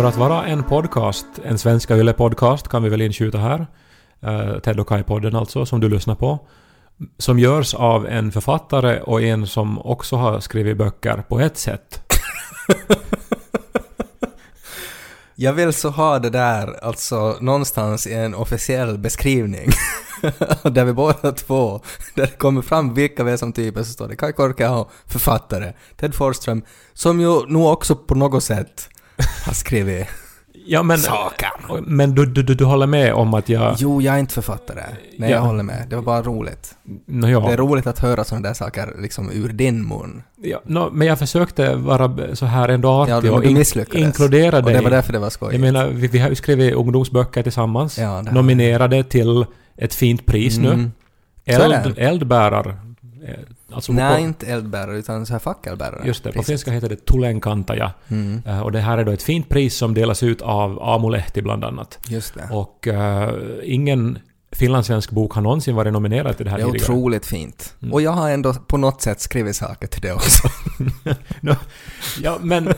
För att vara en podcast, en Svenska Yle-podcast kan vi väl inskjuta här, uh, Ted och Kai-podden alltså, som du lyssnar på, som görs av en författare och en som också har skrivit böcker på ett sätt. Jag vill så ha det där, alltså någonstans i en officiell beskrivning. där vi båda två, där det kommer fram vilka vi är som typer, så står det Kai Korkeaho, författare, Ted Forsström, som ju nog också på något sätt har skrivit Ja, men, saker. men du, du, du, du håller med om att jag... Jo, jag är inte författare. Nej, Ja. jag håller med. Det var bara roligt. Nå, ja. Det är roligt att höra sådana där saker liksom ur din mun. Ja, nå, men jag försökte vara så här ändå artig Ja, och in, inkludera Och dig. det var därför det var skojigt. Jag menar, vi, vi har ju skrivit ungdomsböcker tillsammans. Ja, nominerade till ett fint pris nu. Mm. Är Eld, eldbärar. Eh, Alltså Nej, inte eldbärare, utan så här fackelbärare. just det, på finska heter det Tulenkantaja. Mm, Eh, Och det här är då ett fint pris som delas ut av Amulehti bland annat. just det. Och eh, ingen finlandssvensk bok har någonsin varit nominerad till det här Det är tidigare. otroligt fint. Mm. Och jag har ändå på något sätt skrivit saker till det också. Nå, ja, men,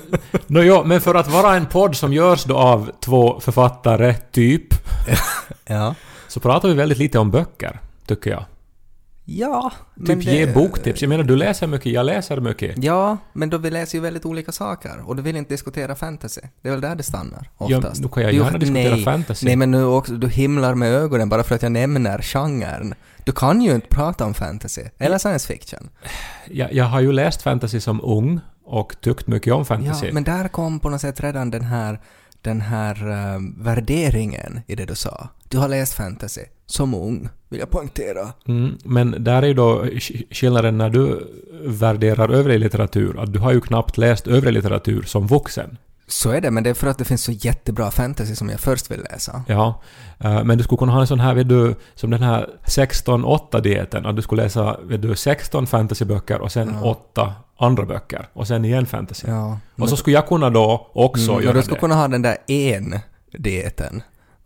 nå, ja, men för att vara en podd som görs då av två författare, typ, ja. så pratar vi väldigt lite om böcker, tycker jag. Ja, Typ ge boktips. Jag menar, du läser mycket, jag läser mycket. Ja, men då vi läser ju väldigt olika saker och du vill inte diskutera fantasy. Det är väl där det stannar, Ja, oftast. nu kan jag Du- gärna diskutera nej, fantasy. Nej, men nu också, du himlar med ögonen bara för att jag nämner genren. Du kan ju inte prata om fantasy, eller science fiction. Jag, jag har ju läst fantasy som ung och tyckt mycket om fantasy. Ja, men där kom på något sätt redan den här, den här eh, värderingen i det du sa. Du har läst fantasy, som ung, vill jag poängtera. Mm, men där är ju då skillnaden när du värderar övrig litteratur, att du har ju knappt läst övrig litteratur som vuxen. Så är det, men det är för att det finns så jättebra fantasy som jag först vill läsa. Ja, eh, men du skulle kunna ha en sån här, vet du, som den här 16-8-dieten, att du skulle läsa, vet du, 16 fantasyböcker och sen Ja. 8 andra böcker och sen igen fantasy. Ja. Och så skulle jag kunna då också Mm, göra och du skulle det. kunna ha den där en-dieten.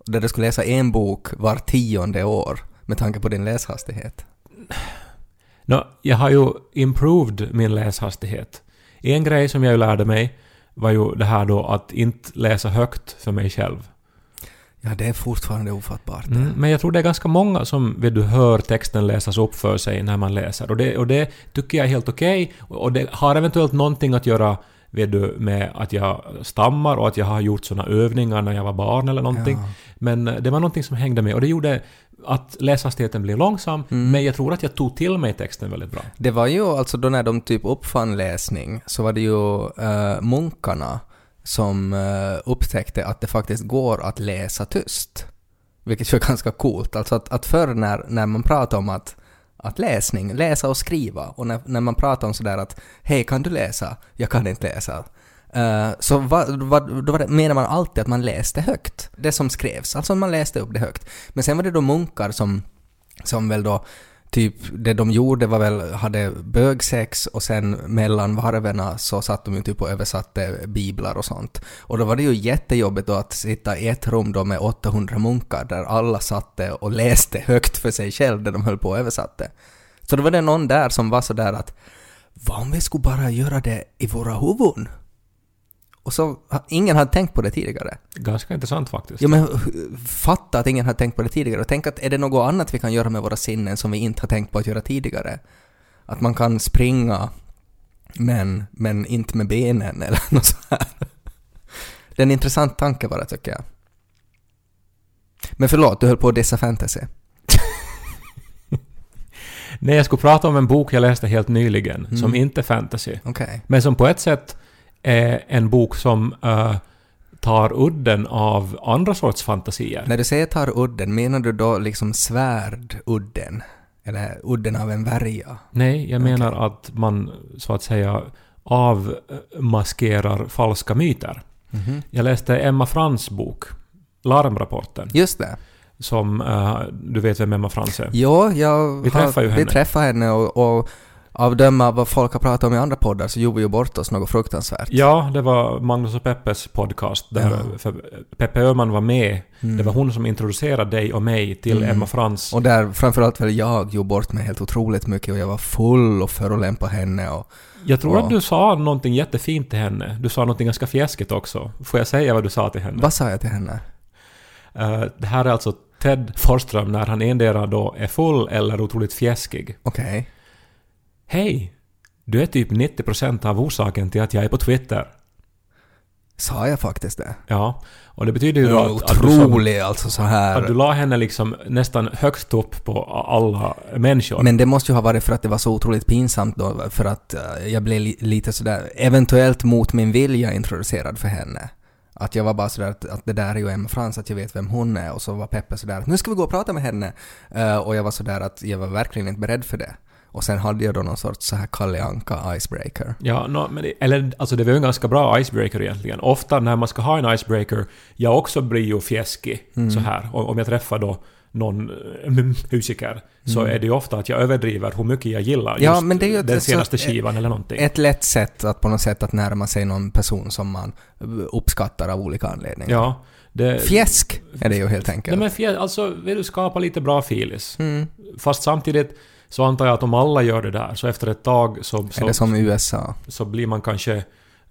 Där du skulle läsa en bok var tionde år med tanke på din läshastighet. Nå, jag har ju improved min läshastighet. En grej som jag lärde mig var ju det här då att inte läsa högt för mig själv. Ja, det är fortfarande ofattbart. Mm, men jag tror det är ganska många som vet du, hör texten läsas upp för sig när man läser. Och det, och det tycker jag är helt okej. Och och det har eventuellt någonting att göra vet du, med att jag stammar och att jag har gjort såna övningar när jag var barn eller någonting. Ja. Men det var någonting som hängde med och det gjorde att läshastigheten blev långsam. Mm. Men jag tror att jag tog till mig texten väldigt bra. Det var ju alltså då när de typ uppfann läsning så var det ju eh, munkarna som eh, upptäckte att det faktiskt går att läsa tyst. Vilket är ganska coolt. Alltså att, att förr när, när man pratade om att, att läsning, läsa och skriva och när, när man pratade om sådär att hej kan du läsa? Jag kan inte läsa. Uh, så va, va, då var det, menar man alltid att man läste högt. Det som skrevs, alltså man läste upp det högt. Men sen var det då munkar som, som väl då typ det de gjorde var väl, hade bögsex och sen mellan varven så satt de ju typ och översatte biblar och sånt. Och då var det ju jättejobbigt då att sitta i ett rum då med 800 munkar där alla satte och läste högt för sig själv det de höll på och översatte. Så då var det någon där som var sådär att vad om vi skulle bara göra det i våra huvuden? Och så, ingen hade tänkt på det tidigare. Ganska intressant faktiskt. Ja men fatta att ingen har tänkt på det tidigare och tänk att är det något annat vi kan göra med våra sinnen som vi inte har tänkt på att göra tidigare? Att man kan springa men, men inte med benen eller något så här. Det är en intressant tanke bara tycker jag. Men förlåt, du höll på att dissa fantasy. Nej, jag skulle prata om en bok jag läste helt nyligen, Mm. som inte är fantasy. Okej. Men som på ett sätt är en bok som eh, tar udden av andra sorts fantasier. När du säger tar udden, menar du då liksom svärdudden? Eller udden av en värja? Nej, jag menar att man så att säga avmaskerar falska myter. Mhm. Jag läste Emma Frans bok, Larmrapporten, Just det. som... eh, du vet vem Emma Frans är? Jo, jag Vi ju henne. Vi träffar henne och, och av döma vad folk har pratat om i andra poddar så gjorde vi ju bort oss något fruktansvärt. Ja, det var Magnus och Peppes podcast. Där Ja. för Peppe Öhman var med. Mm. Det var hon som introducerade dig och mig till Mm. Emma Frans. Och där framförallt väl jag gjorde bort mig helt otroligt mycket och jag var full och förolämpade henne och... Jag tror Ja. att du sa någonting jättefint till henne. Du sa någonting ganska fjäskigt också. Får jag säga vad du sa till henne? Vad sa jag till henne? Eh, det här är alltså Ted Forsström när han endera då är full eller otroligt fjäskig. Okej. Hej! Du är typ 90% av orsaken till att jag är på Twitter. Sa jag faktiskt det? Ja, och det betyder ju då att, att, du otrolig alltså så här. att du la henne liksom nästan högst upp på alla människor. Men det måste ju ha varit för att det var så otroligt pinsamt då, för att eh, jag blev li- lite sådär, eventuellt mot min vilja introducerad för henne. Att jag var bara sådär att, att det där är ju Emma Frans, att jag vet vem hon är och så var Peppe sådär att nu ska vi gå och prata med henne. Eh, och jag var sådär att jag var verkligen inte beredd för det. Och sen hade jag då någon sorts så här Kalle Anka icebreaker. Ja, no, men det, eller alltså det var ju en ganska bra icebreaker egentligen. Ofta när man ska ha en icebreaker, jag också blir ju fjäskig Mm. så här. Om, jag träffar då någon äh, musiker så är det ju ofta att jag överdriver hur mycket jag gillar Mm. Ja, just men det är ju den så- senaste skivan eller någonting. Ett lätt sätt att på något sätt att närma sig någon person som man uppskattar av olika anledningar. ja, det, Fjäsk är det ju helt Nej enkelt. men fjä, alltså vill du skapa lite bra filis. Mm. Fast samtidigt så antar jag att om alla gör det där så efter ett tag så, så, det som i USA? så blir man kanske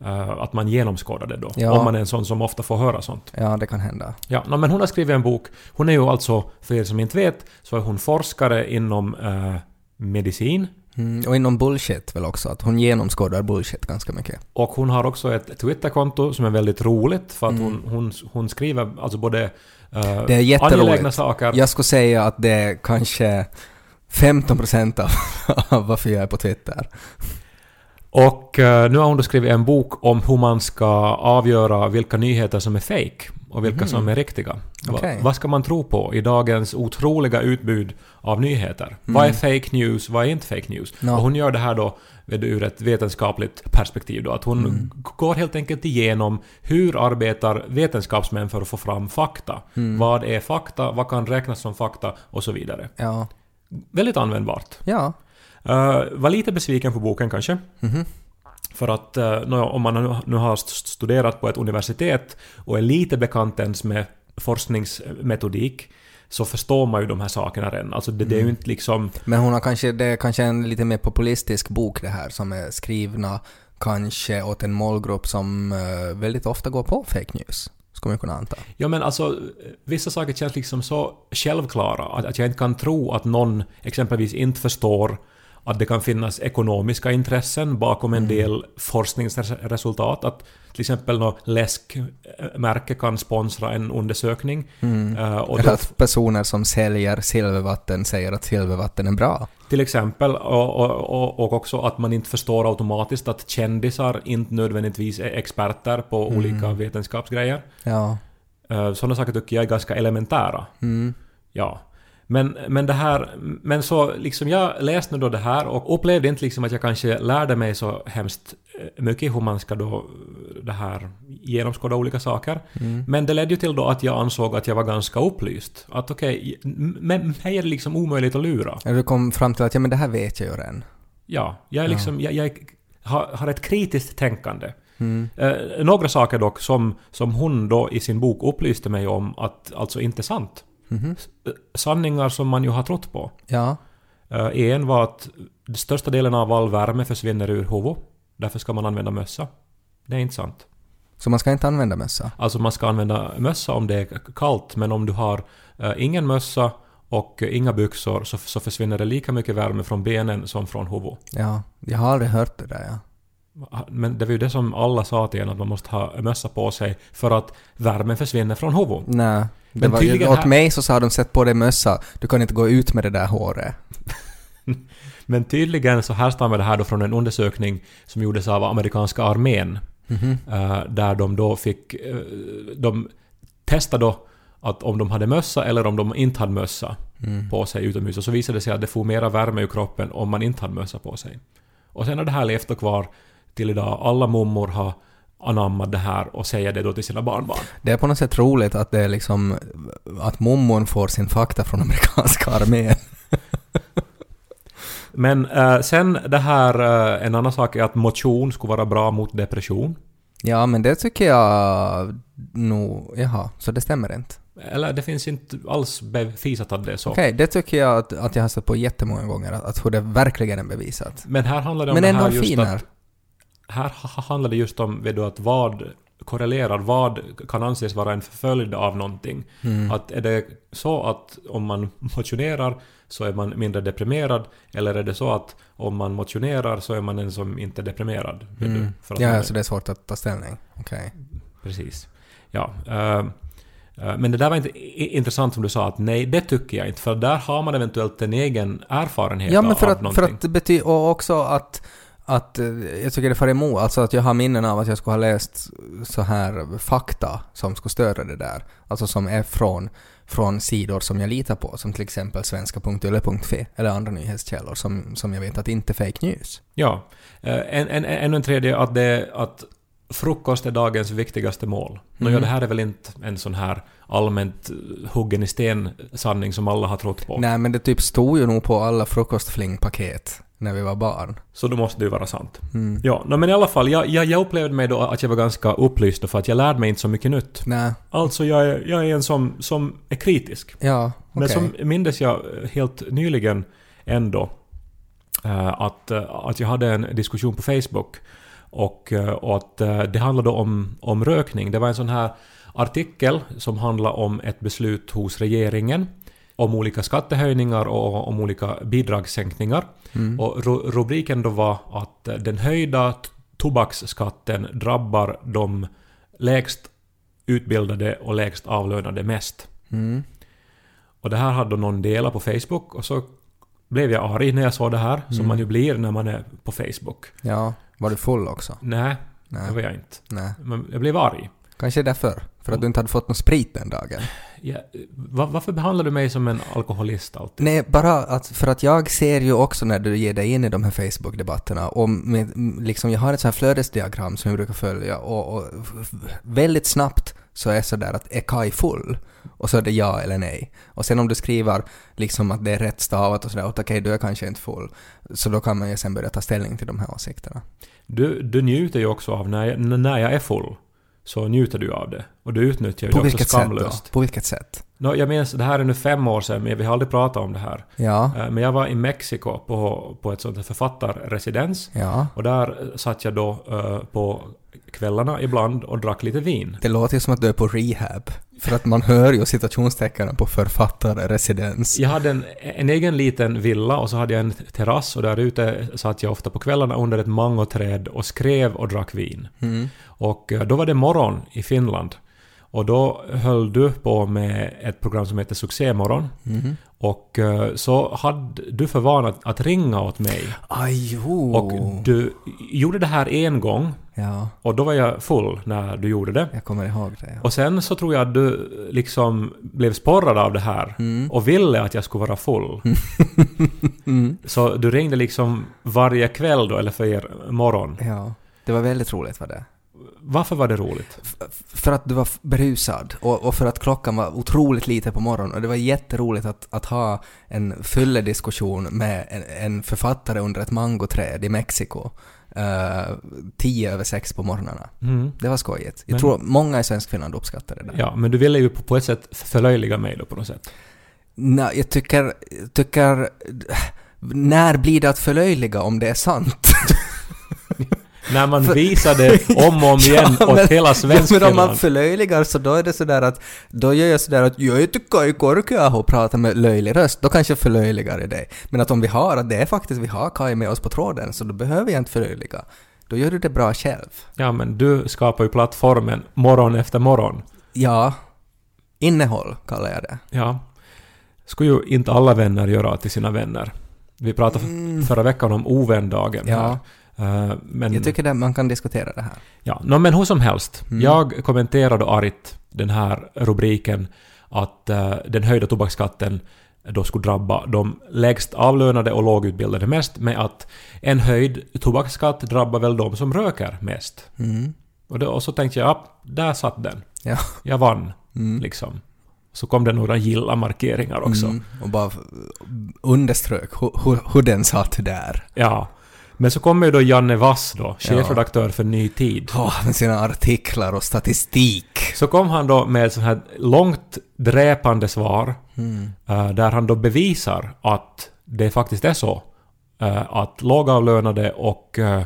eh, att man genomskådar det då. Ja. Om man är en sån som ofta får höra sånt. Ja, det kan hända. Ja, no, men hon har skrivit en bok. Hon är ju alltså, för er som inte vet, så är hon forskare inom eh, medicin. Mm, och inom bullshit väl också, att hon genomskådar bullshit ganska mycket. Och hon har också ett Twitterkonto som är väldigt roligt för att Mm. hon, hon, hon skriver alltså både eh, Det är angelägna saker. Jag skulle säga att det är kanske 15% av, av varför jag är på Twitter. Och eh, nu har hon då skrivit en bok om hur man ska avgöra vilka nyheter som är fake och vilka Mhm. som är riktiga. Va- Okej. vad ska man tro på i dagens otroliga utbud av nyheter? Vad är Mm. fake news? Vad är inte fake news? Ja. Och hon gör det här då ur ett vetenskapligt perspektiv då. Att hon Mm. går helt enkelt igenom hur arbetar vetenskapsmän för att få fram fakta? Mm. Vad är fakta? Vad kan räknas som fakta? Och så vidare. Ja. Väldigt användbart. Ja. Uh, var lite besviken på boken kanske. Mhm. För att nå, om man nu- har st- studerat på ett universitet och är lite bekant ens med forskningsmetodik så förstår man ju de här sakerna redan. Alltså det, det är ju Mm. inte liksom... Men hon har kanske, det är kanske en lite mer populistisk bok det här som är skrivna kanske åt en målgrupp som eh, väldigt ofta går på fake news. Skulle man kunna anta. Ja men alltså vissa saker känns liksom så självklara att, att jag inte kan tro att någon exempelvis inte förstår att det kan finnas ekonomiska intressen bakom en Mm. del forskningsresultat. Att till exempel något läskmärke kan sponsra en undersökning. Mm. eh, och då, att personer som säljer silvervatten säger att silvervatten är bra. Till exempel, och, och, och, också att man inte förstår automatiskt att kändisar inte nödvändigtvis är experter på Mm. olika vetenskapsgrejer. Ja. Uh, sådana saker tycker jag är ganska elementära. Mm. Ja. Men, men det här, men så liksom jag läste nu då det här och upplevde inte liksom att jag kanske lärde mig så hemskt eh, mycket hur man ska då eh, det här genomskåda olika saker. Mm. Men det ledde ju till då att jag ansåg att jag var ganska upplyst. Att okej, m- men mig är det liksom omöjligt att lura. Du kom fram till att ja men det här vet jag ju redan. Ja, jag är Ja. liksom, jag, jag har, har ett kritiskt tänkande. Mm. Eh, några saker dock som, som hon då i sin bok upplyste mig om att alltså inte sant. Mhm. Eh, Sanningar som man ju har trott på. Ja. Eh, en var att största delen av all värme försvinner ur huvudet. Därför ska man använda mössa. Det är inte sant. Så man ska inte använda mössa? Alltså man ska använda mössa om det är kallt, men om du har eh, ingen mössa och inga byxor så, så försvinner det lika mycket värme från benen som från huvudet. Ja. Jag har aldrig hört det där ja. Men det var ju det som alla sa till en att man måste ha mössa på sig för att värmen försvinner från huvudet. Nej. Det Men var, tydligen åt här- mig så sa de sätt på dig mössa, du kan inte gå ut med det där håret. Men tydligen så härstammar det här då från en undersökning som gjordes av amerikanska armén. Mhm. eh, där de då fick... eh, de testade då att om de hade mössa eller om de inte hade mössa Mm. på sig utomhus. Och så visade det sig att det får mera värme ur kroppen om man inte hade mössa på sig. Och sen har det här levt kvar till idag. Alla mummor har anammat det här och säger det då till sina barnbarn. Det är på något sätt roligt att det är liksom att mormon får sin fakta från amerikanska armén. Men eh, sen det här, eh, en annan sak är att motion skulle vara bra mot depression. Ja, men det tycker jag nog... Jaha, så det stämmer inte. Eller det finns inte alls bevisat att det är så. Okej, det tycker jag att, att jag har sett på jättemånga gånger, att, att hur det verkligen är bevisat. Men här handlar det om Men det här just att... Här ha- handlar det just om vet du, att vad korrelerar, vad kan anses vara en följd av någonting. Mm. Att är det så att om man motionerar så är man mindre deprimerad, eller är det så att om man motionerar så är man en som inte är deprimerad? du, Mm. för att Ja, så det är svårt att ta ställning. Okej. Precis. Ja. eh, men det där var inte intressant som du sa att nej, det tycker jag inte. För där har man eventuellt en egen erfarenhet Ja, men för av att, för någonting. att det betyder... Och också att... Att eh, jag tycker det far emot, alltså att jag har minnen av att jag skulle ha läst så här fakta som skulle stödja det där. Alltså som är från, från sidor som jag litar på, som till exempel svenska.yle.fi eller andra nyhetskällor som, som jag vet att inte är fake news. Ja. Eh, En, en, ännu en tredje, att, det, att frukost är dagens viktigaste mål. Nå, ja, Mhm. det här är väl inte en sån här allmänt huggen i sten sanning som alla har trott på. Nej, men det typ stod ju nog på alla frukostflingpaket när vi var barn. Så då måste det ju vara sant. Mm. Ja, nå, men i alla fall, jag, jag, jag upplevde mig då att jag var ganska upplyst då, för att jag lärde mig inte så mycket nytt. Nej, Alltså jag är, jag är en som, som är kritisk. ja, okej. Men som mindes jag eh, helt nyligen ändå eh, att, eh, att jag hade en diskussion på Facebook och, och att det handlade om, om rökning. Det var en sån här artikel som handlade om ett beslut hos regeringen om olika skattehöjningar och om olika bidragssänkningar. Mm. Och ru- rubriken då var att den höjda tobaksskatten drabbar de lägst utbildade och lägst avlönade mest. Mm. Och det här hade någon delat på Facebook och så blev jag arg när jag såg det här, som Mm. man ju blir när man är på Facebook. Ja, var du full också? Nej, Nej. det var jag inte. Nej. Men jag blev arg. Kanske därför. För att du inte hade fått någon sprit den dagen. Ja, va, varför behandlar du mig som en alkoholist alltid? Nej, bara att, för att jag ser ju också när du ger dig in i de här Facebook-debatterna och med, liksom jag har ett så här flödesdiagram som jag brukar följa och, och väldigt snabbt så är så där att är Kai full? Och så är det ja eller nej. Och sen om du skriver liksom att det är rätt stavat och sådär, okej, du är kanske inte full. Så då kan man ju sen börja ta ställning till de här åsikterna. Du, du njuter ju också av när jag, när jag är full. Så njuter du av det. Och du utnyttjar På det också vilket sätt då? skamlöst. På vilket sätt? Nå, jag minns, det här är nu fem år sedan, men vi har aldrig pratat om det här. Ja, Eh, Men jag var i Mexiko på, på ett sånt här författarresidens. ja. Och där satt jag då eh, på kvällarna ibland och drack lite vin. Det låter ju som att du är på rehab. För att man hör ju citationstecknen på författarresidens. Jag hade en, en egen liten villa och så hade jag en terrass och där ute satt jag ofta på kvällarna under ett mangoträd och skrev och drack vin. Mm. Och eh, då var det morgon i Finland. Och då höll du på med ett program som heter Succémorgon. Mhm. Och eh, så hade du för vana att, att ringa åt mig. Aj, jo. Och du gjorde det här en gång. Ja, Och då var jag full när du gjorde det. jag kommer ihåg det. Ja. Och sen så tror jag att du liksom blev sporrad av det här. Mm. Och ville att jag skulle vara full. Mm. Så du ringde liksom varje kväll då, eller för er morgon. Ja, det var väldigt roligt var det. Varför var det roligt? För att du var berusad och, och för att klockan var otroligt lite på morgonen och det var jätteroligt att, att ha en fyllediskussion med en, en författare under ett mangoträd i Mexiko. Uh, tio över sex på morgnarna. Mm. Det var skojigt. Jag Men- tror många i Svenskfinland uppskattade det. Ja, men du ville ju på, på ett sätt förlöjliga mig då på något sätt. Nej, jag tycker, tycker... När blir det att förlöjliga om det är sant? När man visade om och om igen Ja, åt men- hela Ja, men om man Svenskfinland. förlöjligar så då är det sådär att... Då gör jag sådär att jag tycker i korkea och pratar med löjlig röst. Då kanske jag förlöjligar i dig. Men att om vi har, att det är faktiskt vi har Kaj med oss på tråden så då behöver jag inte förlöjliga. Då gör du det bra själv. Ja, men du skapar ju plattformen morgon efter morgon. Ja. Innehåll kallar jag det. Ja. Skulle ju inte alla vänner göra till sina vänner. Vi pratade Mm. förra veckan om ovändagen Ja. här. Eh, men, Jag tycker att man kan diskutera det här. ja. Nå, men hur som helst. Mm. Jag kommenterade argt den här rubriken att eh, den höjda tobaksskatten då skulle drabba de lägst avlönade och lågutbildade mest med att en höjd tobaksskatt drabbar väl de som röker mest. Mm. Och, då, och så tänkte jag, ja, där satt den. Ja. Jag vann, Mm. liksom. så kom det några gilla-markeringar också. Mm, och bara underströk hur, hur, hur den satt där. Ja. Men så kommer ju då Janne Wass då, chefredaktör för Ny Tid. Oh, med sina artiklar och statistik. Så kom han då med ett sånt här långt dräpande svar Mm. eh, där han då bevisar att det faktiskt är så eh, att lågavlönade och uh,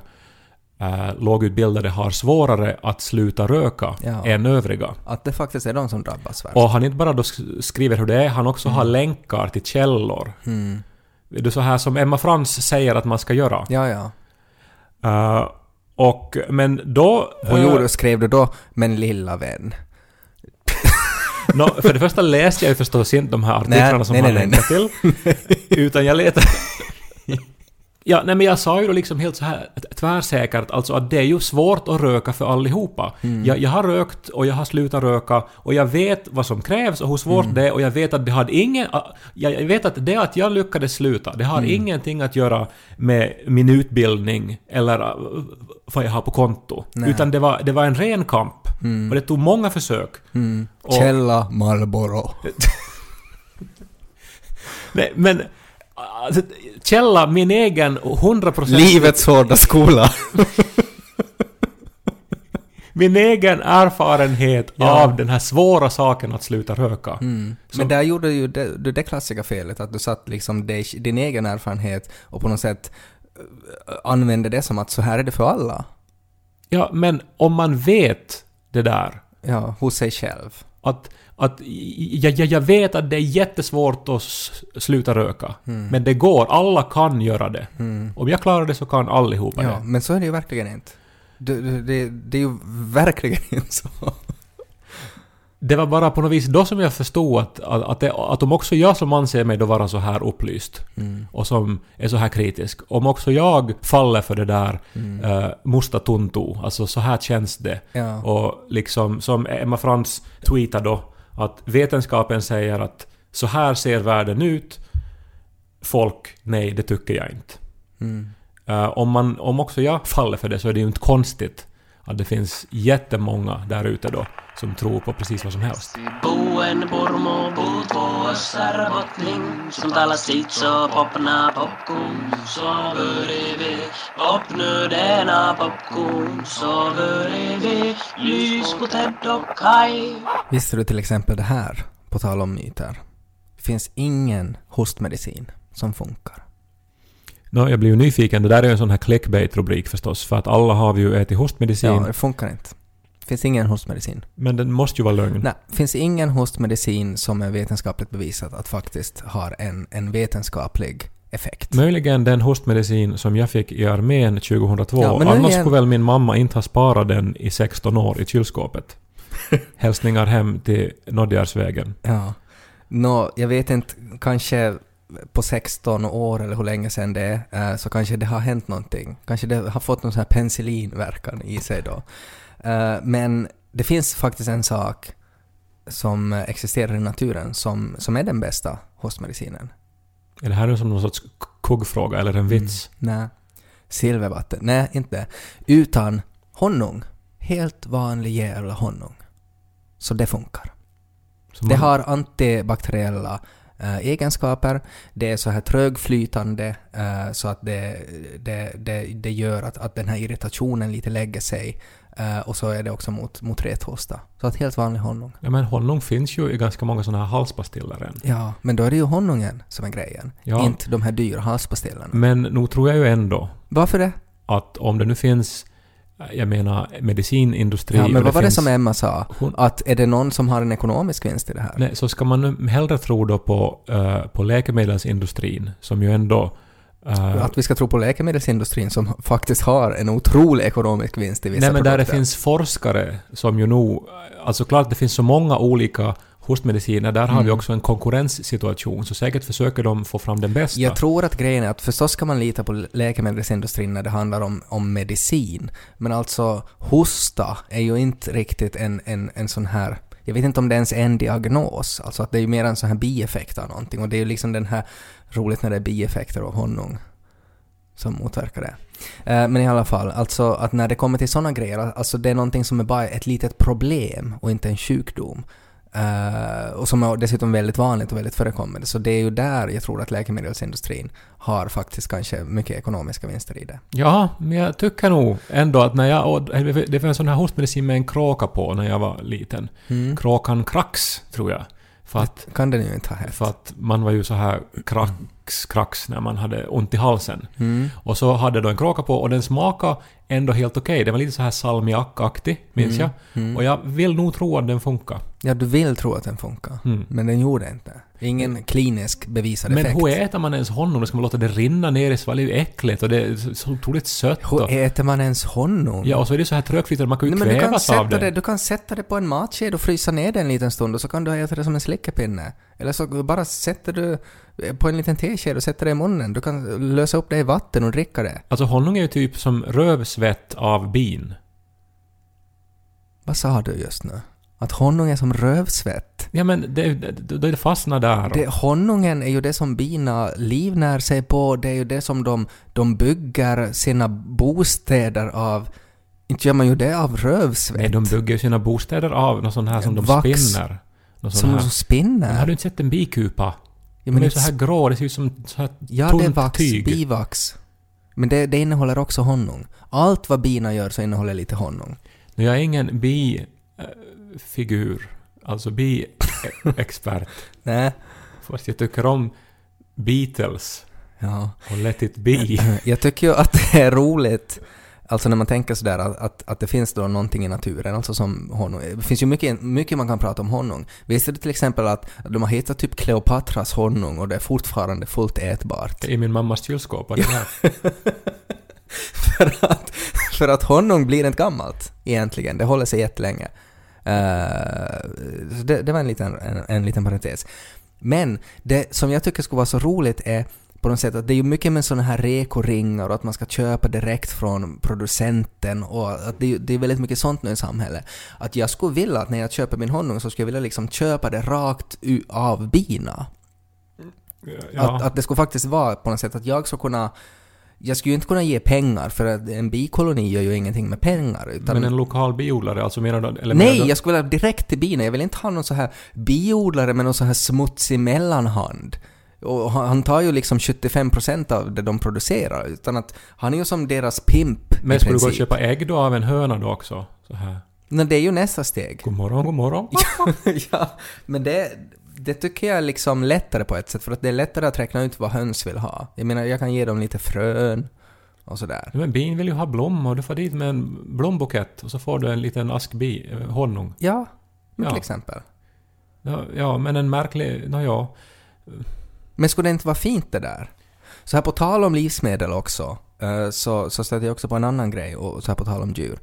lågutbildade har svårare att sluta röka Ja. än övriga. Att det faktiskt är de som drabbas värst. Och han inte bara då sk- skriver hur det är, han också har länkar till källor. Mm. Det är så här som Emma Frans säger att man ska göra. Ja, ja. Eh, och, men då... Och eh, gjorde, skrev du då “men lilla vän”? Nå, för det första läste jag ju förstås inte de här artiklarna Nej, som nej, han nej, länkar till. Utan jag letade... Ja, nej men jag sa ju då liksom helt så här tvärsäkert alltså att det är ju svårt att röka för allihopa. Mm. Jag, jag har rökt och jag har slutat röka och jag vet vad som krävs och hur svårt Mm. det är och jag vet att det hade ingen... Jag vet att det att jag lyckades sluta, det har Mm. ingenting att göra med min utbildning eller vad jag har på konto. Nej. Utan det var, det var en ren kamp. Och det tog många försök. Mm. Och- Källa Marlboro. Nej, men... Alltså, källa, min egen 100%... Livets hårda skola. Min egen erfarenhet Ja. av den här svåra saken att sluta röka. Mm. Men där gjorde ju det, du det klassiska felet att du satt liksom din egen erfarenhet och på något sätt eh, använde det som att så här är det för alla. Ja, men om man vet det där, Ja, hos sig själv. Att, att jag, jag, jag vet att det är jättesvårt att sluta röka. Mm. Men det går, alla kan göra det. Om jag klarar det så kan allihopa Ja, det. men så är det ju verkligen inte. Det, det, det är ju verkligen inte så. Det var bara på något vis då som jag förstod att, att, att, det, att om också jag som anser mig då vara så här upplyst Mm. och som är så här kritisk, om också jag faller för det där eh, musta tuntu, alltså så här känns det. Ja. Och liksom som Emma Frans tweetade då, att vetenskapen säger att så här ser världen ut. Folk, nej, det tycker jag inte. Mm. Eh, om, man, om också jag faller för det så är det ju inte konstigt att det finns jättemånga där ute då som tror på precis vad som helst. Visste du till exempel det här, på tal om myter? Finns ingen hostmedicin som funkar. Nå, jag blir ju nyfiken. Det där är ju en sån här clickbait-rubrik förstås, för att alla har vi ju ätit hostmedicin, Ja, det funkar inte. Finns ingen hostmedicin. men den måste ju vara lögn. Nej, finns ingen hostmedicin som är vetenskapligt bevisat att faktiskt har en, en vetenskaplig effekt. Möjligen den hostmedicin som jag fick i armén 2002. Ja, Annars skulle väl min mamma inte ha sparat den i 16 år i kylskåpet. Hälsningar hem till Nodjarsvägen. Ja. Nå, jag vet inte, kanske på 16 år eller hur länge sedan det är, eh, så kanske det har hänt någonting. Kanske det har fått någon sån här penicillinverkan i sig då. Eh, Men det finns faktiskt en sak som existerar i naturen som, som är den bästa hostmedicinen. Är det här som någon sorts kuggfråga eller en vits? Nej. Silvervatten. Nej, inte. Utan honung. Helt vanlig jävla honung. Så det funkar. Det man- har antibakteriella eh, egenskaper. Det är så här trögflytande eh, så att det, det, det, det gör att, att den här irritationen lite lägger sig. Eh, och så är det också mot, mot rethosta. Så att helt vanlig honung. Ja, men honung finns ju i ganska många såna här halspastiller än. Ja, men då är det ju honungen som är grejen. Ja. Inte de här dyra halspastillerna. Men nog tror jag ju ändå Varför det? att om det nu finns, jag menar medicinindustri... Ja, men vad var det finns- som Emma sa? Hon- Att är det någon som har en ekonomisk vinst i det här? Nej, så ska man hellre tro då på, eh, på läkemedelsindustrin som ju ändå... eh, Att vi ska tro på läkemedelsindustrin som faktiskt har en otrolig ekonomisk vinst i vissa Nej men där det produkter. finns forskare som ju nog... Alltså klart det finns så många olika hostmediciner, där har vi Mm. också en konkurrenssituation, så säkert försöker de få fram den bästa. Jag tror att grejen är att förstås ska man lita på läkemedelsindustrin när det handlar om, om medicin. Men alltså hosta är ju inte riktigt en, en, en sån här... Jag vet inte om det ens är en diagnos. Alltså att det är ju mer en sån här bieffekt av någonting. Och det är ju liksom den här... Roligt när det är bieffekter av honung som motverkar det. Eh, Men i alla fall, alltså att när det kommer till såna grejer, alltså det är någonting som är bara ett litet problem och inte en sjukdom. Eh, och som är dessutom väldigt vanligt och väldigt förekommande. Så det är ju där jag tror att läkemedelsindustrin har faktiskt kanske mycket ekonomiska vinster i det. Ja, men jag tycker nog ändå att när jag. Det var en sån här hostmedicin med en kråka på när jag var liten. Mm. Kråkan Krax, tror jag. För att, Kan den ju inte ha hett. för att man var ju så här krax, krax när man hade ont i halsen. Mm. Och så hade då en kråka på och den smakade ändå helt okej. Den var lite så här salmiakaktig, minns Mm. jag. Och jag vill nog tro att den funkar. Ja, du vill tro att den funkar. Mm. Men den gjorde inte. Ingen klinisk bevisad Men effekt. hur äter man ens honung? Ska man låta det rinna ner i svalget? Det är ju äckligt och det är så- otroligt sött. Hur Och, äter man ens honung? ja, och så är det så här trögflytande, man kan ju Nej, men du kan, kvävas av sätta det. det. du kan sätta det på en matsked och frysa ner det en liten stund och så kan du äta det som en slickepinne. Eller så bara sätter du på en liten tesked och sätter det i munnen. Du kan lösa upp det i vatten och dricka det. Alltså honung är ju typ som rövsvett av bin. Vad sa du just nu? Att honung är som rövsvett? Ja men det, det, det fastnar där. Det, honungen är ju det som bina livnär sig på, det är ju det som de, de bygger sina bostäder av. Inte gör man ju det av rövsvett. Nej, de bygger sina bostäder av något sånt här som de Vax. spinner. Något som de Men spinner. har du inte sett en bikupa? Ja, men är ju inte så här grå, det ser ut som så här Ja, tunt det är vax, tyg. bivax. Men det, det innehåller också honung. Allt vad bina gör så innehåller lite honung. Nu, jag är ingen bi-figur, alltså bi-expert. Nej. Fast jag tycker om Beatles Ja. och Let It Be. Jag tycker ju att det är roligt, alltså när man tänker sådär att, att, att det finns då någonting i naturen, alltså som honung. Det finns ju mycket, mycket man kan prata om honung. Visste du till exempel att de har hittat typ Kleopatras honung och det är fortfarande fullt ätbart? I min mammas kylskåp. det för, att, för att honung blir inte gammalt egentligen, det håller sig jättelänge. Uh, det, det var en liten, en, en liten parentes. Men det som jag tycker skulle vara så roligt är på något sätt att det är ju mycket med sådana här rekoringar och att man ska köpa direkt från producenten och att det, är- det är väldigt mycket sånt nu i samhället. Att jag skulle vilja att när jag köper min honung så skulle jag vilja liksom köpa det rakt av bina. Ja. Att, att det skulle faktiskt vara på något sätt att jag skulle kunna jag skulle ju inte kunna ge pengar för att en bikoloni gör ju ingenting med pengar. Utan Men en lokal biodlare, alltså menar du... Eller menar Nej, du, jag skulle vilja direkt till bina. Jag vill inte ha någon så här biodlare med någon så här smutsig mellanhand. Och han tar ju liksom 75% av det de producerar. Utan att han är ju som deras pimp Men skulle du gå och köpa ägg då av en höna då också? Så här. Nej, det är ju nästa steg. God morgon, god morgon. ja, men det, det tycker jag är liksom lättare på ett sätt. För att det är lättare att räkna ut vad höns vill ha. Jag menar, jag kan ge dem lite frön och sådär. Men bin vill ju ha blommor. Du får dit med en blombukett och så får du en liten ask bi, eh, honung. Ja, till exempel. Ja, ja, men en märklig... Nå ja. Men skulle det inte vara fint det där? Så här på tal om livsmedel också, eh, så, så stöter jag också på en annan grej, och så här på tal om djur.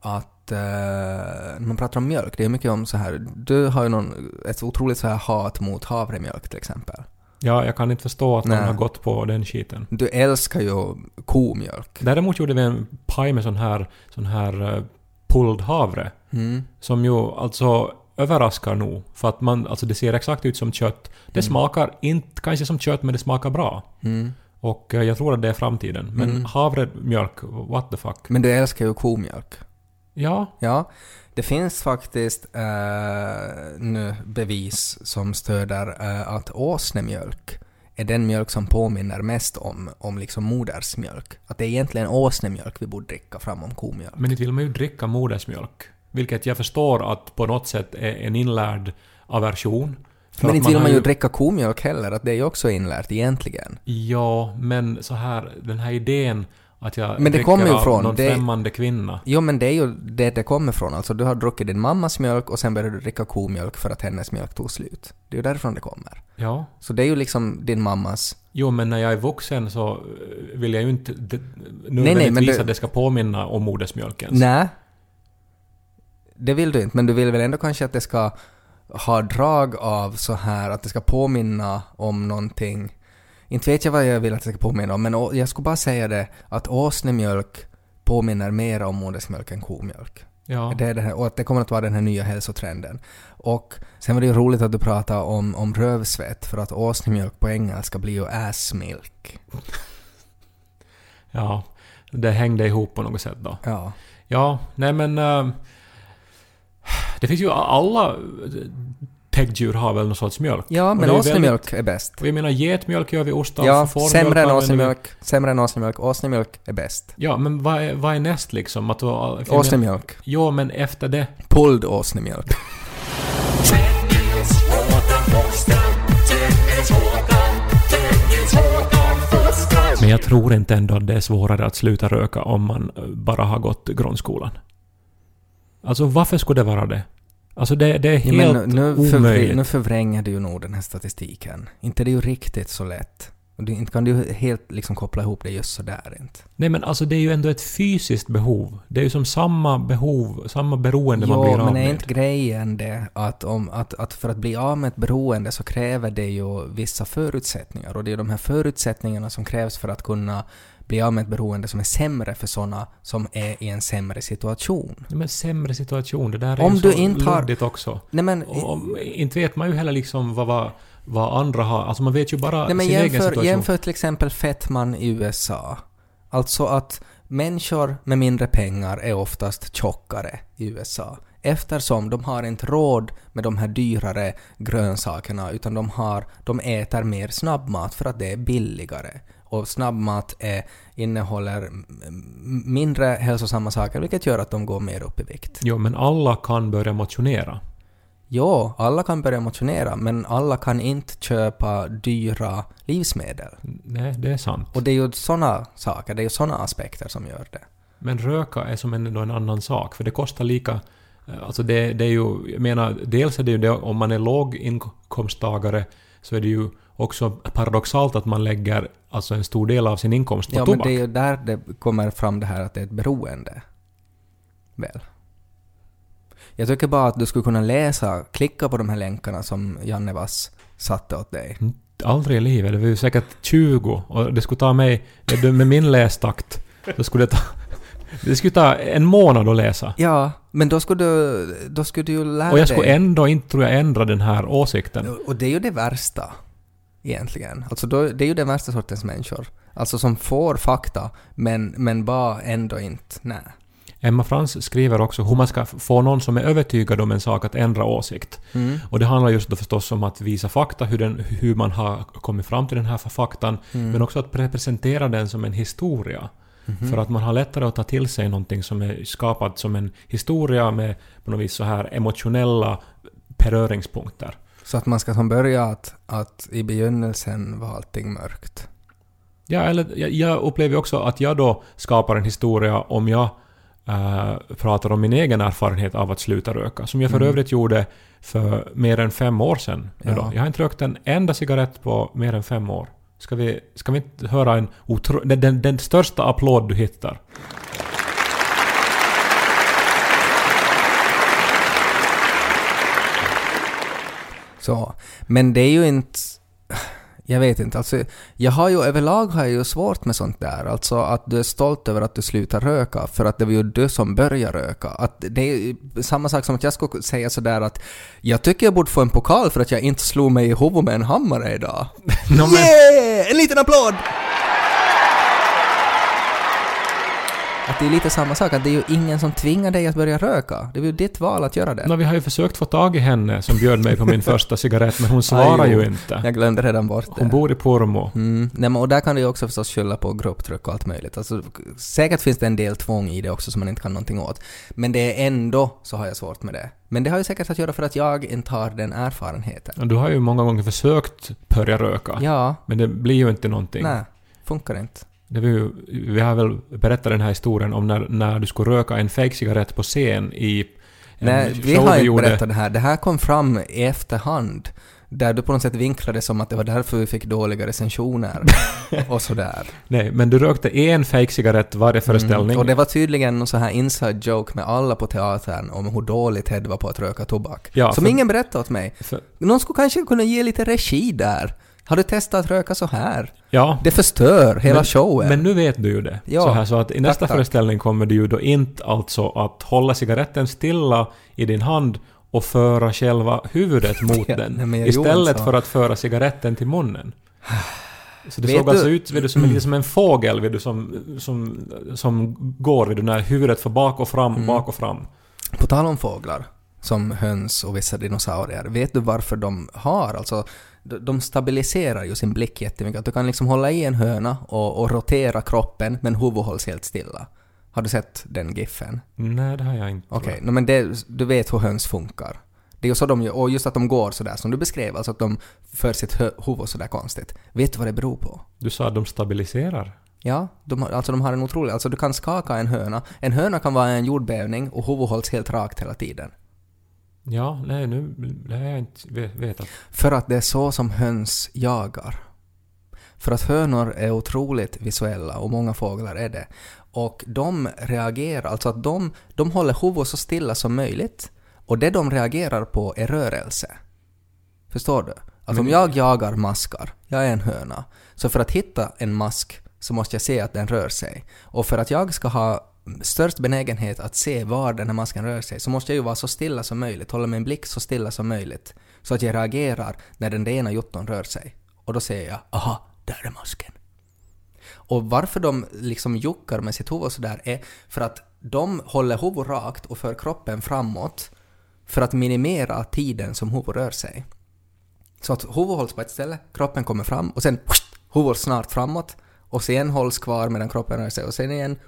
Att eh, när man pratar om mjölk, det är mycket om så här, du har ju någon, ett otroligt så här hat mot havremjölk till exempel. Ja, jag kan inte förstå att någon Nej. har gått på den skiten. Du älskar ju komjölk. Däremot gjorde vi en paj med sån här, sån här uh, pulled havre. Mm. Som ju alltså överraskar nog. För att man, alltså det ser exakt ut som kött. Det smakar inte kanske som kött, men det smakar bra. Mm. Och eh, jag tror att det är framtiden. Men Mm. havremjölk, what the fuck? Men du älskar ju komjölk. Ja, Ja, det finns faktiskt eh, nu bevis som stöder eh, att åsnemjölk är den mjölk som påminner mest om, om liksom modersmjölk. Att det är egentligen åsnemjölk vi borde dricka framom komjölk. men inte vill man ju dricka modersmjölk. Vilket jag förstår att på något sätt är en inlärd aversion. Men inte vill man ju dricka komjölk heller, att det är ju också inlärt egentligen. Ja, men så här, den här idén att jag Men det kommer ju av från- någon det- främmande kvinna. Jo men det är ju det det kommer från. Alltså du har druckit din mammas mjölk och sen började du dricka komjölk för att hennes mjölk tog slut. Det är ju därifrån det kommer. Ja. Så det är ju liksom din mammas... Jo, men när jag är vuxen så eh, vill jag ju inte det- nej, nödvändigtvis men det- att det ska påminna om modersmjölkens. Nej. Det vill du inte, men du vill väl ändå kanske att det ska ha drag av så här att det ska påminna om någonting. Inte vet jag vad jag vill att det ska påminna om, men jag skulle bara säga det att åsnemjölk påminner mer om modersmjölk än komjölk. Ja. Det är det här, och att det kommer att vara den här nya hälsotrenden. Och sen var det ju roligt att du pratade om, om rövsvett, för att åsnemjölk på engelska blir ju ass milk. ja. Det hängde ihop på något sätt då. Ja. Ja, nej men... eh, Det finns ju alla täckdjur har väl någon sorts mjölk. Ja, men åsnemjölk är bäst. Och jag menar getmjölk gör vi ost av. Ja, fårmjölk sämre än vi- åsnemjölk. Sämre än åsnemjölk. Åsnemjölk är bäst. Ja, men vad är, vad är näst liksom? Att, Åsnemjölk. Jo, men efter det. Pulled åsnemjölk. Men jag tror inte ändå att det är svårare att sluta röka om man bara har gått grundskolan. Alltså varför skulle det vara det? Alltså det, det är Ja, helt men nu, förvr- omöjligt. nu förvränger du ju nog den här statistiken. Inte det är ju riktigt så lätt. Och du, inte kan du ju helt liksom koppla ihop det just sådär inte. Nej men alltså det är ju ändå ett fysiskt behov. Det är ju som samma behov, samma beroende man blir Jo, av men är med. inte grejen det att, om, att, att för att bli av med ett beroende så kräver det ju vissa förutsättningar och det är de här förutsättningarna som krävs för att kunna bli av med ett beroende som är sämre för sådana som är i en sämre situation. Nej, men sämre situation, det där är Om ju du så inte har- också. Nej men, Och, om, inte vet man ju heller liksom vad, vad, vad andra har. Alltså man vet ju bara nej, men sin egen jämför, situation. jämför till exempel fettman i USA. Alltså att människor med mindre pengar är oftast tjockare i USA. Eftersom de har inte råd med de här dyrare grönsakerna utan de, har, de äter mer snabbmat för att det är billigare. Och snabbmat är, innehåller mindre hälsosamma saker vilket gör att de går mer upp i vikt. Jo, men alla kan börja motionera. Jo, alla kan börja motionera men alla kan inte köpa dyra livsmedel. Nej, det är sant. Och det är ju såna saker, det är ju såna aspekter som gör det. Men röka är som ändå en annan sak, för det kostar lika... Alltså det, det är ju... Jag menar, dels är det ju det om man är låginkomsttagare så är det ju också paradoxalt att man lägger alltså en stor del av sin inkomst på Ja, men tobak. det är ju där det kommer fram det här att det är ett beroende. Väl? Jag tycker bara att du skulle kunna läsa, klicka på de här länkarna som Janne Vass satte åt dig. Mm, Aldrig i livet. Det var ju säkert 20 och det skulle ta mig... Med min lästakt, då skulle det ta... Det skulle ta en månad att läsa. Ja, men då skulle du, då skulle du ju lära Och jag skulle dig. ändå inte, tror jag, ändra den här åsikten. Och det är ju det värsta, egentligen. Alltså då, det är ju den värsta sortens människor. Alltså som får fakta, men, men bara ändå inte, nej. Emma Frans skriver också hur man ska få någon som är övertygad om en sak att ändra åsikt. Mm. Och det handlar just då förstås om att visa fakta, hur, den, hur man har kommit fram till den här faktan, Mm. men också att representera den som en historia. Mhm. För att man har lättare att ta till sig någonting som är skapat som en historia med på något vis så här emotionella beröringspunkter. Så att man ska som börja att, att i begynnelsen var allting mörkt. Ja, eller jag, jag upplever också att jag då skapar en historia om jag eh, pratar om min egen erfarenhet av att sluta röka. Som jag för Mm. övrigt gjorde för mer än fem år sedan. Ja. Då. Jag har inte rökt en enda cigarett på mer än fem år. Ska vi, ska vi inte höra en otro, den, den, den största applåd du hittar? Så. Men det är ju inte... Jag vet inte, alltså jag har ju överlag har jag ju svårt med sånt där. Alltså att du är stolt över att du slutar röka för att det var ju du som började röka. Att det är samma sak som att jag skulle säga sådär att jag tycker jag borde få en pokal för att jag inte slog mig i huvudet med en hammare idag. Nå, men- Yeah! En liten applåd! Att det är lite samma sak, att det är ju ingen som tvingar dig att börja röka. Det är ju ditt val att göra det. Nå, vi har ju försökt få tag i henne som bjöd mig på min första cigarett, men hon svarar ju inte. Jag glömde redan bort det. Hon bor i Pormo. Mm. Nej, men, och där kan du ju också förstås skylla på grupptryck och allt möjligt. Alltså, säkert finns det en del tvång i det också som man inte kan någonting åt. Men det är ändå så har jag svårt med det. Men det har ju säkert att göra för att jag inte har den erfarenheten. Du har ju många gånger försökt börja röka, Ja, men det blir ju inte någonting. nej, funkar inte. Ju, vi har väl berättat den här historien om när, när du skulle röka en fake-cigarett på scen i en Nej, vi har inte gjorde. berättat det här. Det här kom fram i efterhand. Där du på något sätt vinklade som att det var därför vi fick dåliga recensioner. och sådär. Nej, men du rökte en fake-cigarett varje föreställning. Mm. Och det var tydligen någon så här inside joke med alla på teatern om hur dåligt Ted var på att röka tobak. Ja, som för- ingen berättade åt mig. För, Någon skulle kanske kunna ge lite regi där. Har du testat att röka så här? ja. Det förstör hela men, showen. Men nu vet du ju det. Ja. Så, här, så att i nästa Tack, tack. föreställning kommer du ju då inte alltså att hålla cigaretten stilla i din hand och föra själva huvudet mot Ja, den. nej, istället för att föra cigaretten till munnen. Så det Vet såg alltså du- ut vet du, som, en- lite som en fågel vet du, som, som, som går vid du, när huvudet får bak och fram, Mm. bak och fram. På tal om fåglar. som höns och vissa dinosaurier. Vet du varför de har? Alltså, de stabiliserar ju sin blick jättemycket. Att du kan liksom hålla i en höna och, och rotera kroppen men huvudet hålls helt stilla. Har du sett den giffen? Nej, det har jag inte. Okej, no, men det, du vet hur höns funkar. Det är ju så de gör, och just att de går sådär som du beskrev, alltså att de för sitt huvud sådär konstigt. Vet du vad det beror på? Du sa att de stabiliserar. Ja, de alltså de har en otrolig... Alltså du kan skaka en höna. En höna kan vara en jordbävning och huvudet hålls helt rakt hela tiden. Ja, nej, nu... Det har jag inte ve- vetat. För att det är så som höns jagar. För att hönor är otroligt visuella och många fåglar är det. Och de reagerar, alltså att de, de håller huvudet så stilla som möjligt och det de reagerar på är rörelse. Förstår du? Att om jag jagar maskar, jag är en höna, så för att hitta en mask så måste jag se att den rör sig. Och för att jag ska ha störst benägenhet att se var den här masken rör sig så måste jag ju vara så stilla som möjligt, hålla min blick så stilla som möjligt. Så att jag reagerar när den ena jotton rör sig. Och då ser jag ”aha, där är masken”. Och varför de liksom juckar med sitt huvud sådär är för att de håller huvudet rakt och för kroppen framåt för att minimera tiden som huvudet rör sig. Så att huvudet hålls på ett ställe, kroppen kommer fram och sen huvudet snart framåt och sen hålls kvar medan kroppen rör sig och sen igen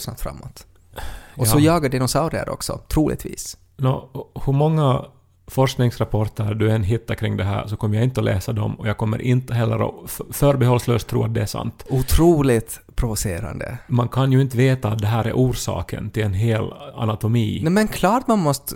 snart framåt. Och så Ja. jagar dinosaurier också, troligtvis. Nå, hur många forskningsrapporter du än hittar kring det här så kommer jag inte att läsa dem och jag kommer inte heller att förbehållslöst tro att det är sant. Otroligt provocerande. Man kan ju inte veta att det här är orsaken till en hel anatomi. Nej men klart man måste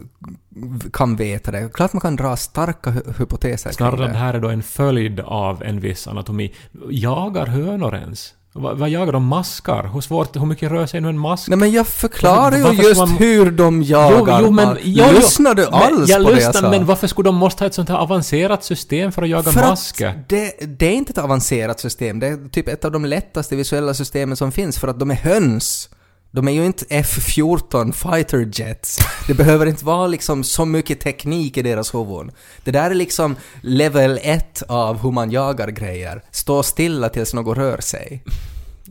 kan veta det. Klart man kan dra starka hy- hypoteser kring Snarare det. att det här är då en följd av en viss anatomi. Jagar hönor ens? Vad, vad jagar de? Maskar? Hur svårt, hur mycket rör sig nu en mask? Nej men jag förklarar ju Varför just man- hur de jagar. man. Lyssnar du Men alls jag på det lyssnar, jag sa? men varför skulle de måste ha ett sånt här avancerat system för att jaga För maskar? att det, det är inte ett avancerat system. Det är typ ett av de lättaste visuella systemen som finns för att de är höns. De är ju inte F-14 fighter jets. Det behöver inte vara liksom så mycket teknik i deras huvuden. Det där är liksom level 1 av hur man jagar grejer. Stå stilla tills något rör sig.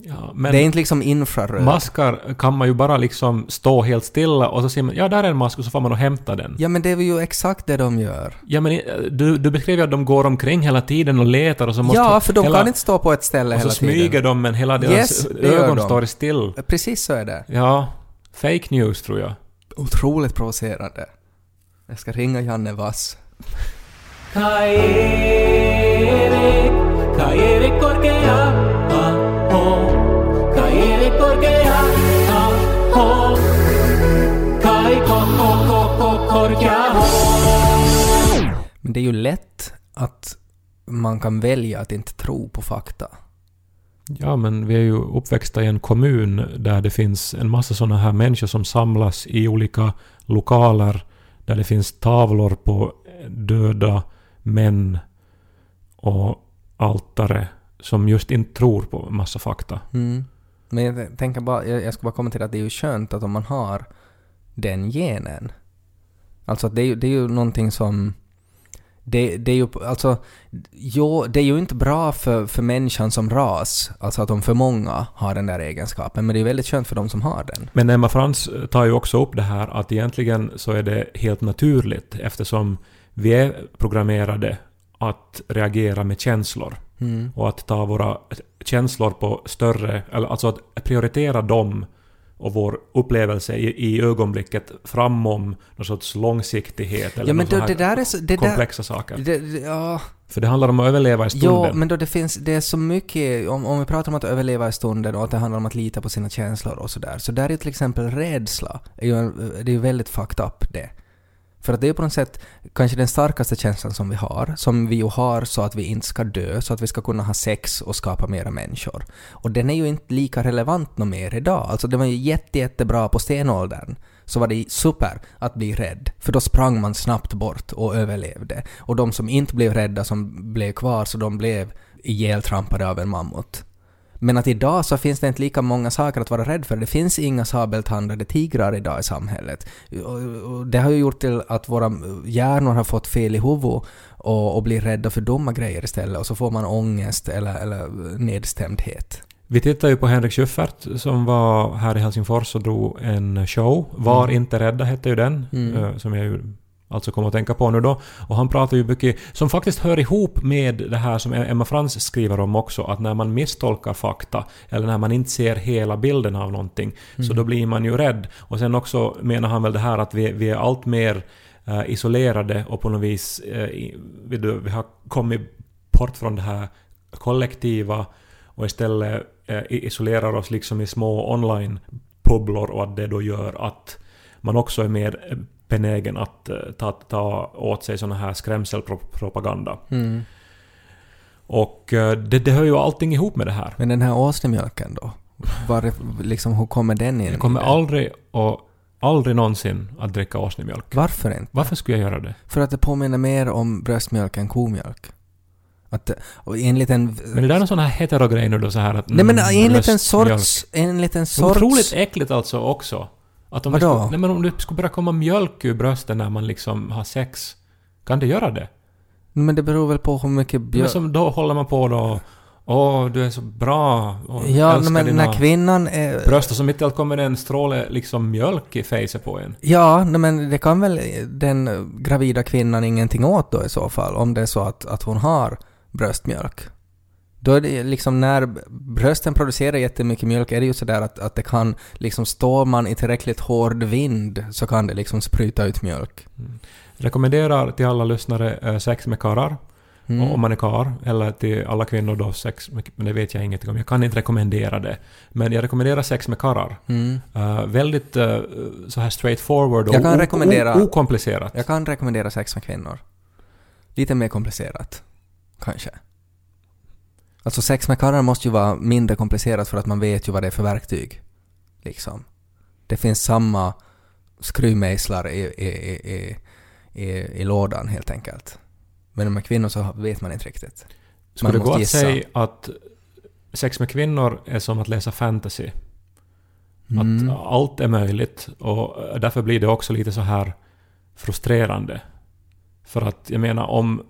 Ja, men det är inte liksom infraröd. maskar kan man ju bara liksom stå helt stilla och så ser man ja där är en mask och så får man och hämta den. Ja men det är ju exakt det de gör. Ja men eh, du, du beskrev ju att de går omkring hela tiden och letar och så måste... Ja, för de hela, kan inte stå på ett ställe Och så hela smyger tiden. de men hela deras Yes, ögon de. står still. Precis så är det. Ja, fake news tror jag. Otroligt provocerande. Jag ska ringa Janne Vass. Det är ju lätt att man kan välja att inte tro på fakta. Ja, men vi är ju uppväxta i en kommun där det finns en massa sådana här människor som samlas i olika lokaler där det finns tavlor på döda män och altare som just inte tror på massa fakta. Mm. Men jag tänker bara, jag, ska bara kommentera att det är ju skönt att om man har den genen. Alltså att det är ju, det är ju någonting som... Det, det är ju, alltså, jo, det är ju inte bra för, för människan som ras, alltså att de för många har den där egenskapen, men det är väldigt skönt för de som har den. Men Emma Frans tar ju också upp det här att egentligen så är det helt naturligt eftersom vi är programmerade att reagera med känslor. Mm. och att ta våra känslor på större, eller alltså att prioritera dem och vår upplevelse i, i ögonblicket framom någon sorts långsiktighet eller Ja men då, det där är så... Det där, komplexa saker. det, ja, För det handlar om att överleva i stunden. Ja, men då det finns, det är så mycket, om, om vi pratar om att överleva i stunden och att det handlar om att lita på sina känslor och sådär, så där är till exempel rädsla, är ju, en- det är ju väldigt fucked up det. För att det är på något sätt kanske den starkaste känslan som vi har, som vi ju har så att vi inte ska dö, så att vi ska kunna ha sex och skapa mera människor. Och den är ju inte lika relevant något mer idag. Alltså det var ju jätte, jättebra på stenåldern. Så var det super att bli rädd, för då sprang man snabbt bort och överlevde. Och de som inte blev rädda, som blev kvar, så de blev ihjältrampade av en mammut. Men att idag så finns det inte lika många saker att vara rädd för. Det finns inga sabeltandade tigrar idag i samhället. Och- Det har ju gjort till att våra hjärnor har fått fel i huvudet och, och blir rädda för dumma grejer istället och så får man ångest eller, eller nedstämdhet. Vi tittade ju på Henrik Schyffert som var här i Helsingfors och drog en show. Var Mm. inte rädda hette ju den. Mm. eh, Som jag ju alltså kom att tänka på nu då. Och han pratar ju mycket, som faktiskt hör ihop med det här som Emma Frans skriver om också, att när man misstolkar fakta, eller när man inte ser hela bilden av någonting, så då blir man ju rädd. Och sen också menar han väl det här att vi, vi är allt mer eh, isolerade och på något vis, i- vi, vi har kommit bort från det här kollektiva och istället i- isolerar oss liksom i små online-bubblor och att det då gör att man också är mer benägen att eh, ta, ta åt sig såna här skrämselpropaganda. Mm. Och eh, det, det hör ju allting ihop med det här. Men den här åsnemjölken då? Var, liksom, hur kommer den in? Jag kommer aldrig och aldrig någonsin att dricka åsnemjölk. Varför inte? Varför skulle jag göra det? För att det påminner mer om bröstmjölk än komjölk. Att, och enligt en... Men det där är någon sån här heterogrej nu då så här att... Nej men mm, enligt en sorts... Enligt en sorts... Otroligt äckligt alltså också. Att om, det Vadå? skulle, nej men om det skulle börja komma mjölk ur brösten när man liksom har sex, kan det göra det? Men det beror väl på hur mycket Men björk... som då håller man på då Åh, du är så bra. Och Ja, men dina när kvinnan är... bröst och så mitt i allt kommer det en stråle liksom mjölk i fejset på en. Ja, men det kan väl den gravida kvinnan ingenting åt då i så fall, om det är så att, att hon har bröstmjölk. Då är det liksom när brösten producerar jättemycket mjölk är det ju sådär att, att det kan liksom står man i tillräckligt hård vind så kan det liksom spruta ut mjölk. Rekommenderar till alla lyssnare eh, sex med karlar. Mm. Om man är karl. Eller till alla kvinnor då sex. Men det vet jag ingenting om. Jag kan inte rekommendera det. Men jag rekommenderar sex med karlar. Mm. Eh, väldigt eh, så här straightforward och Jag kan rekommendera- okomplicerat. Jag kan rekommendera sex med kvinnor. Lite mer komplicerat, kanske. Alltså sex med karlar måste ju vara mindre komplicerat för att man vet ju vad det är för verktyg. Liksom. Det finns samma skruvmejslar i, i, i, i, i, lådan helt enkelt. Men med kvinnor så vet man inte riktigt. Skulle det gå att säga att sex med kvinnor är som att läsa fantasy? Mm. Att allt är möjligt och därför blir det också lite så här frustrerande. För att jag menar om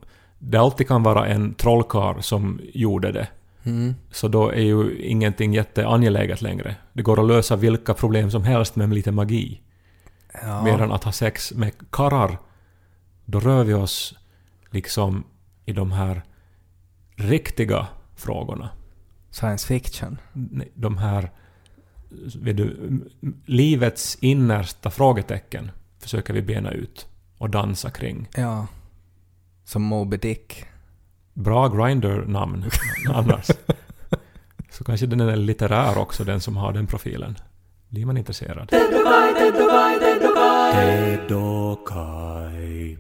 det alltid kan vara en trollkarl som gjorde det Mm. så då är ju ingenting jätteangeläget längre. Det går att lösa vilka problem som helst med lite magi. Ja. Medan att ha sex med karrar, då rör vi oss liksom i de här riktiga frågorna. Science fiction. De här, vet du, livets innersta frågetecken försöker vi bena ut och dansa kring. Ja. Som Moby Dick. Bra Grindr-namn annars. Så kanske den är litterär också, den som har den profilen. Blir man intresserad. Dedokai, Dedokai, Dedokai. Dedokai.